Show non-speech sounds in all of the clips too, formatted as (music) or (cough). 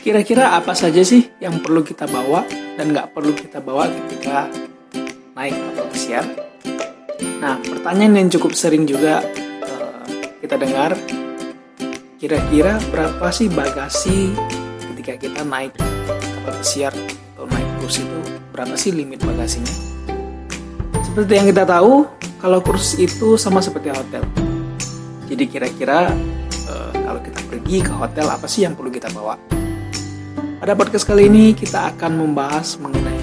kira-kira apa saja sih yang perlu kita bawa dan nggak perlu kita bawa ketika naik kapal pesiar? Nah, pertanyaan yang cukup sering juga uh, kita dengar, kira-kira berapa sih bagasi ketika kita naik kapal pesiar atau naik kruis itu berapa sih limit bagasinya? Seperti yang kita tahu, kalau kruis itu sama seperti hotel. Jadi kira-kira uh, kalau kita pergi ke hotel apa sih yang perlu kita bawa? Pada podcast kali ini kita akan membahas mengenai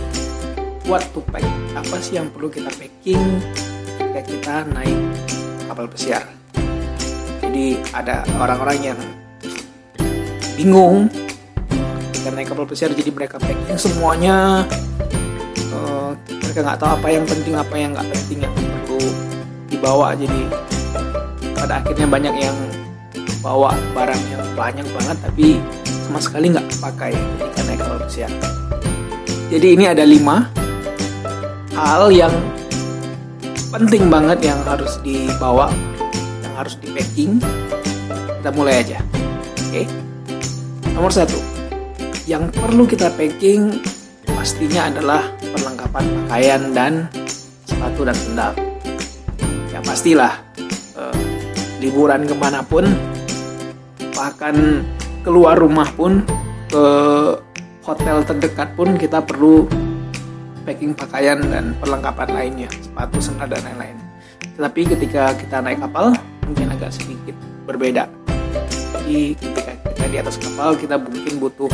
what to pack. Apa sih yang perlu kita packing ketika kita naik kapal pesiar. Jadi ada orang-orang yang bingung ketika naik kapal pesiar jadi mereka packing semuanya uh, mereka nggak tahu apa yang penting apa yang nggak penting yang perlu dibawa jadi pada akhirnya banyak yang bawa barang yang banyak banget tapi sama sekali nggak pakai naik kapal pesiar. Jadi ini ada lima hal yang penting banget yang harus dibawa, yang harus di packing. Kita mulai aja, oke? Nomor satu, yang perlu kita packing pastinya adalah perlengkapan pakaian dan sepatu dan sendal. Ya pastilah eh, liburan ke mana pun bahkan keluar rumah pun ke hotel terdekat pun kita perlu packing pakaian dan perlengkapan lainnya, sepatu, sandal dan lain-lain. Tetapi ketika kita naik kapal mungkin agak sedikit berbeda. Jadi ketika kita di atas kapal kita mungkin butuh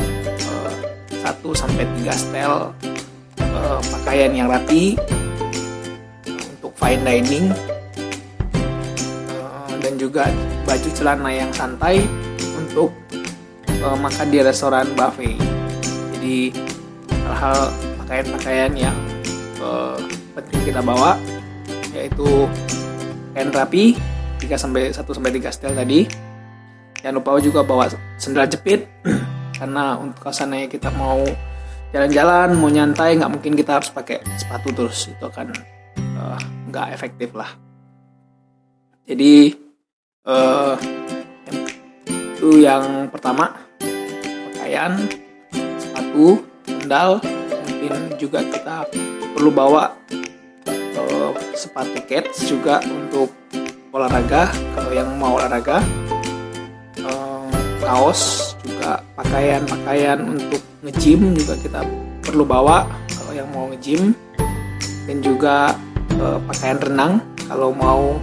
uh, eh, 1 sampai 3 setel uh, pakaian yang rapi untuk fine dining uh, dan juga baju celana yang santai untuk uh, makan di restoran buffet. Jadi hal-hal pakaian-pakaian yang uh, penting kita bawa yaitu kain rapi 3 sampai 1 sampai 3 setel tadi. Jangan lupa juga bawa sendal jepit (clears throat) karena untuk kesannya kita mau jalan-jalan mau nyantai nggak mungkin kita harus pakai sepatu terus. Itu akan uh, nggak efektif lah. Jadi uh, itu yang pertama pakaian, sepatu, sandal, mungkin juga kita perlu bawa uh, sepatu cats juga untuk olahraga. Kalau yang mau olahraga uh, kaos juga pakaian-pakaian untuk ngejim juga kita perlu bawa. Kalau yang mau ngejim dan juga uh, pakaian renang kalau mau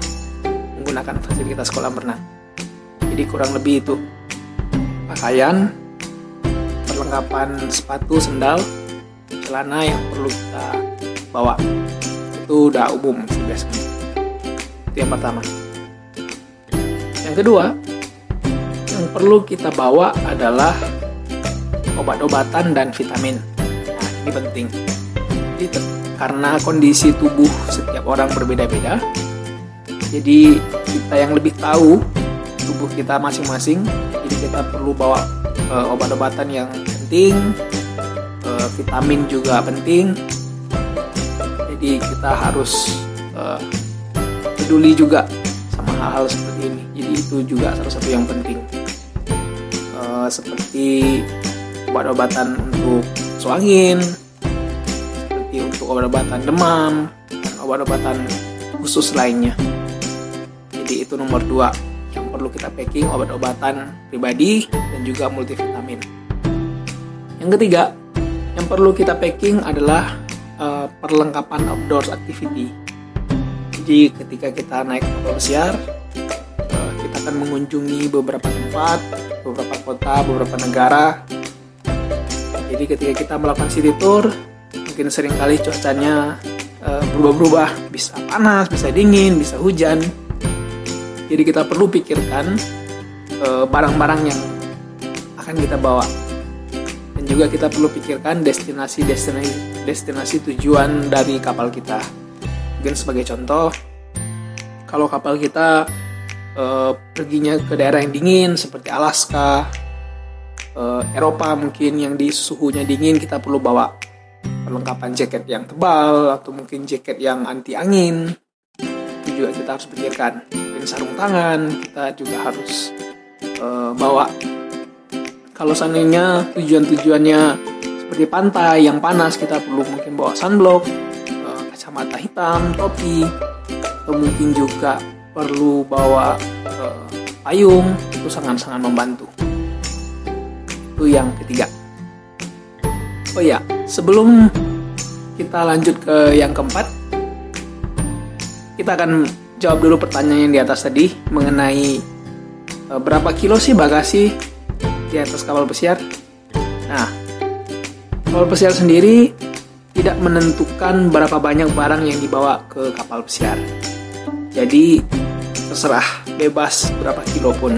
menggunakan fasilitas kolam renang. Jadi kurang lebih itu. Pakaian perlengkapan sepatu, sendal, celana yang perlu kita bawa. Itu udah umum sih biasanya. Itu yang pertama. Yang kedua, yang perlu kita bawa adalah obat-obatan dan vitamin. Nah, ini penting. Jadi karena kondisi tubuh setiap orang berbeda-beda, jadi kita yang lebih tahu tubuh kita masing-masing, jadi kita perlu bawa uh, obat-obatan yang penting, uh, vitamin juga penting. Jadi kita harus uh, peduli juga sama hal-hal seperti ini. Jadi itu juga salah satu yang penting. Uh, seperti obat-obatan untuk suangin, seperti untuk obat-obatan demam, dan obat-obatan khusus lainnya. Jadi itu nomor dua yang perlu kita packing obat-obatan pribadi dan juga multivitamin. Yang ketiga, yang perlu kita packing adalah uh, perlengkapan outdoor activity. Jadi ketika kita naik kapal pesiar, uh, kita akan mengunjungi beberapa tempat, beberapa kota, beberapa negara. Jadi ketika kita melakukan city tour, mungkin sering kali cuacanya uh, berubah-berubah, bisa panas, bisa dingin, bisa hujan jadi kita perlu pikirkan eh, barang-barang yang akan kita bawa. Juga kita perlu pikirkan destinasi-destinasi destinasi tujuan dari kapal kita. Mungkin sebagai contoh, kalau kapal kita uh, perginya ke daerah yang dingin seperti Alaska, uh, Eropa mungkin yang di suhunya dingin kita perlu bawa perlengkapan jaket yang tebal atau mungkin jaket yang anti angin itu juga kita harus pikirkan mungkin sarung tangan kita juga harus uh, bawa kalau seandainya tujuan-tujuannya seperti pantai yang panas kita perlu mungkin bawa sunblock kacamata hitam topi atau mungkin juga perlu bawa uh, payung itu sangat-sangat membantu. Itu yang ketiga. Oh ya sebelum kita lanjut ke yang keempat kita akan jawab dulu pertanyaan yang di atas tadi mengenai uh, berapa kilo sih bagasi di atas kapal pesiar. Nah, kapal pesiar sendiri tidak menentukan berapa banyak barang yang dibawa ke kapal pesiar. Jadi terserah bebas berapa kilo pun.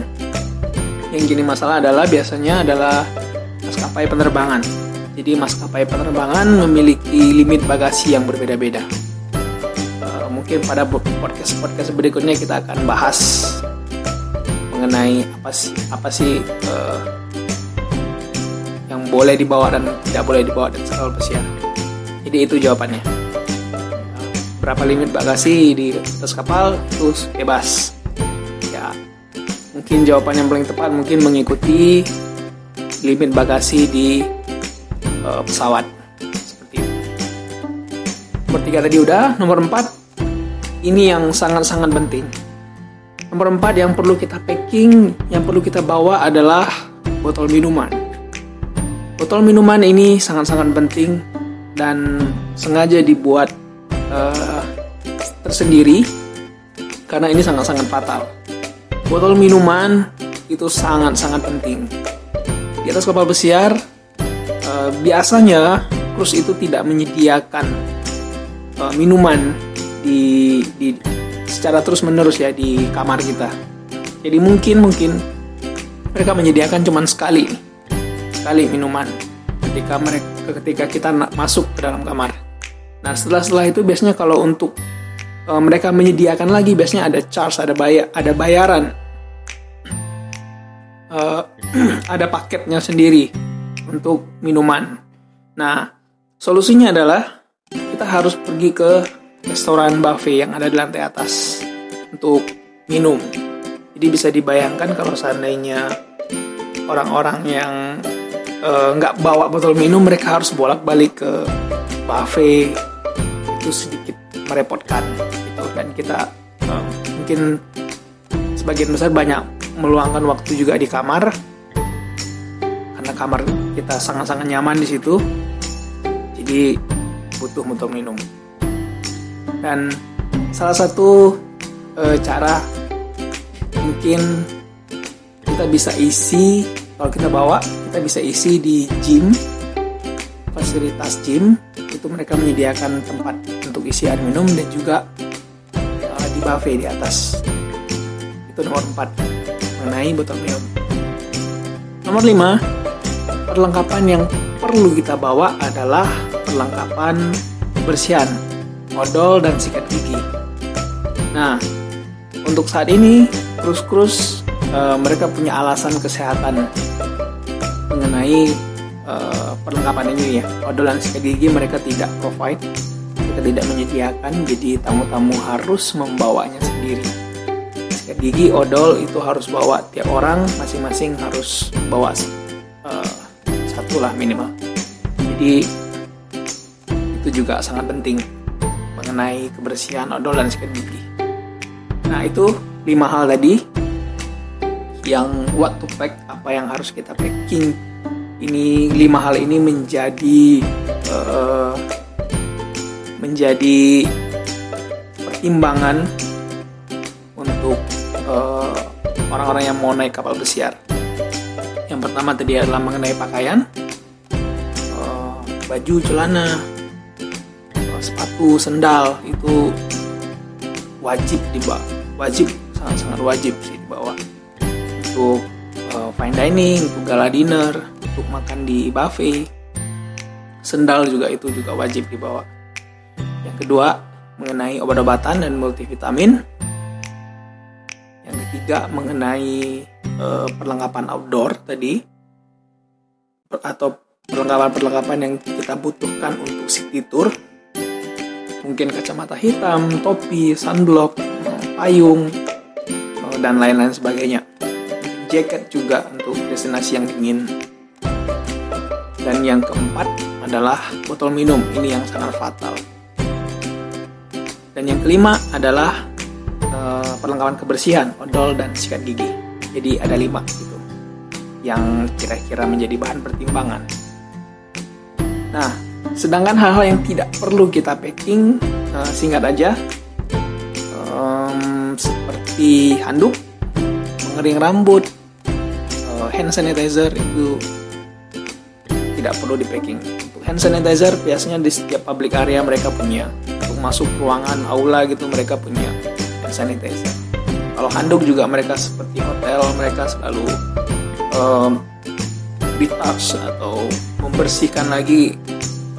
Yang jadi masalah adalah biasanya adalah maskapai penerbangan. Jadi maskapai penerbangan memiliki limit bagasi yang berbeda-beda. Uh, mungkin pada podcast podcast berikutnya kita akan bahas mengenai apa sih apa sih uh, yang boleh dibawa dan tidak boleh dibawa dari kapal pesiar. Jadi itu jawabannya. Berapa limit bagasi di atas kapal itu bebas. Ya, mungkin jawaban yang paling tepat mungkin mengikuti limit bagasi di uh, pesawat seperti itu. Nomor tiga tadi udah, nomor empat ini yang sangat-sangat penting. Nomor empat yang perlu kita packing, yang perlu kita bawa adalah botol minuman. Botol minuman ini sangat-sangat penting dan sengaja dibuat uh, tersendiri karena ini sangat-sangat fatal. Botol minuman itu sangat-sangat penting. Di atas kapal pesiar, uh, biasanya krus itu tidak menyediakan uh, minuman di, di secara terus menerus ya di kamar kita. Jadi mungkin mungkin mereka menyediakan cuma sekali sekali minuman ketika mereka ketika kita masuk ke dalam kamar. Nah setelah setelah itu biasanya kalau untuk e, mereka menyediakan lagi biasanya ada charge, ada bayar, ada bayaran, e, (clears throat) ada paketnya sendiri untuk minuman. Nah solusinya adalah kita harus pergi ke restoran buffet yang ada di lantai atas untuk minum. Jadi bisa dibayangkan kalau seandainya orang-orang yang nggak uh, bawa botol minum mereka harus bolak-balik ke buffet. Itu sedikit merepotkan gitu. Dan kita uh, mungkin sebagian besar banyak meluangkan waktu juga di kamar. Karena kamar kita sangat-sangat nyaman di situ. Jadi butuh botol minum. Dan salah satu uh, cara mungkin kita bisa isi kalau kita bawa kita bisa isi di gym fasilitas gym. Itu mereka menyediakan tempat untuk isi air minum dan juga uh, di buffet di atas. Itu nomor 4 mengenai botol minum. Nomor 5 perlengkapan yang perlu kita bawa adalah perlengkapan kebersihan odol dan sikat gigi. Nah untuk saat ini krus-krus uh, mereka punya alasan kesehatan mengenai uh, perlengkapan ini ya. Odolan sikat gigi mereka tidak provide mereka tidak menyediakan jadi tamu-tamu harus membawanya sendiri. Sikat gigi odol itu harus bawa tiap orang masing-masing harus bawa uh, satu lah minimal. Jadi itu juga sangat penting mengenai kebersihan odol dan sikat gigi. Nah itu lima hal tadi yang what to pack apa yang harus kita packing. Ini lima hal ini menjadi uh, menjadi pertimbangan untuk uh, orang-orang yang mau naik kapal pesiar. Yang pertama tadi adalah mengenai pakaian, uh, baju, celana, uh, sepatu, sendal itu wajib dibawa, wajib sangat-sangat wajib untuk uh, fine dining, untuk gala dinner, untuk makan di buffet. Sendal juga itu juga wajib dibawa. Yang kedua, mengenai obat-obatan dan multivitamin. Yang ketiga, mengenai uh, perlengkapan outdoor tadi atau perlengkapan-perlengkapan yang kita butuhkan untuk city tour. Mungkin kacamata hitam, topi, sunblock, payung, dan lain-lain sebagainya jacket juga untuk destinasi yang dingin Dan yang keempat adalah botol minum. Ini yang sangat fatal. Dan yang kelima adalah uh, perlengkapan kebersihan, odol dan sikat gigi. Jadi ada lima gitu yang kira-kira menjadi bahan pertimbangan. Nah, sedangkan hal-hal yang tidak perlu kita packing, uh, singkat aja, um, seperti handuk, pengering rambut, hand sanitizer itu tidak perlu di packing. Untuk hand sanitizer biasanya di setiap public area mereka punya. Untuk masuk ruangan aula gitu mereka punya hand sanitizer. Kalau handuk juga mereka seperti hotel mereka selalu um, retouch atau membersihkan lagi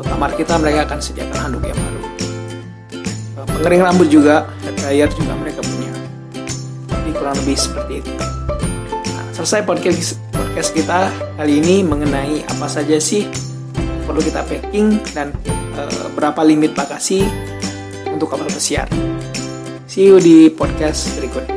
kamar kita mereka akan sediakan handuk yang baru pengering rambut juga hair dryer juga mereka punya jadi kurang lebih seperti itu selesai podcast podcast kita kali ini mengenai apa saja sih perlu kita packing dan e, berapa limit bagasi untuk kapal pesiar see you di podcast berikutnya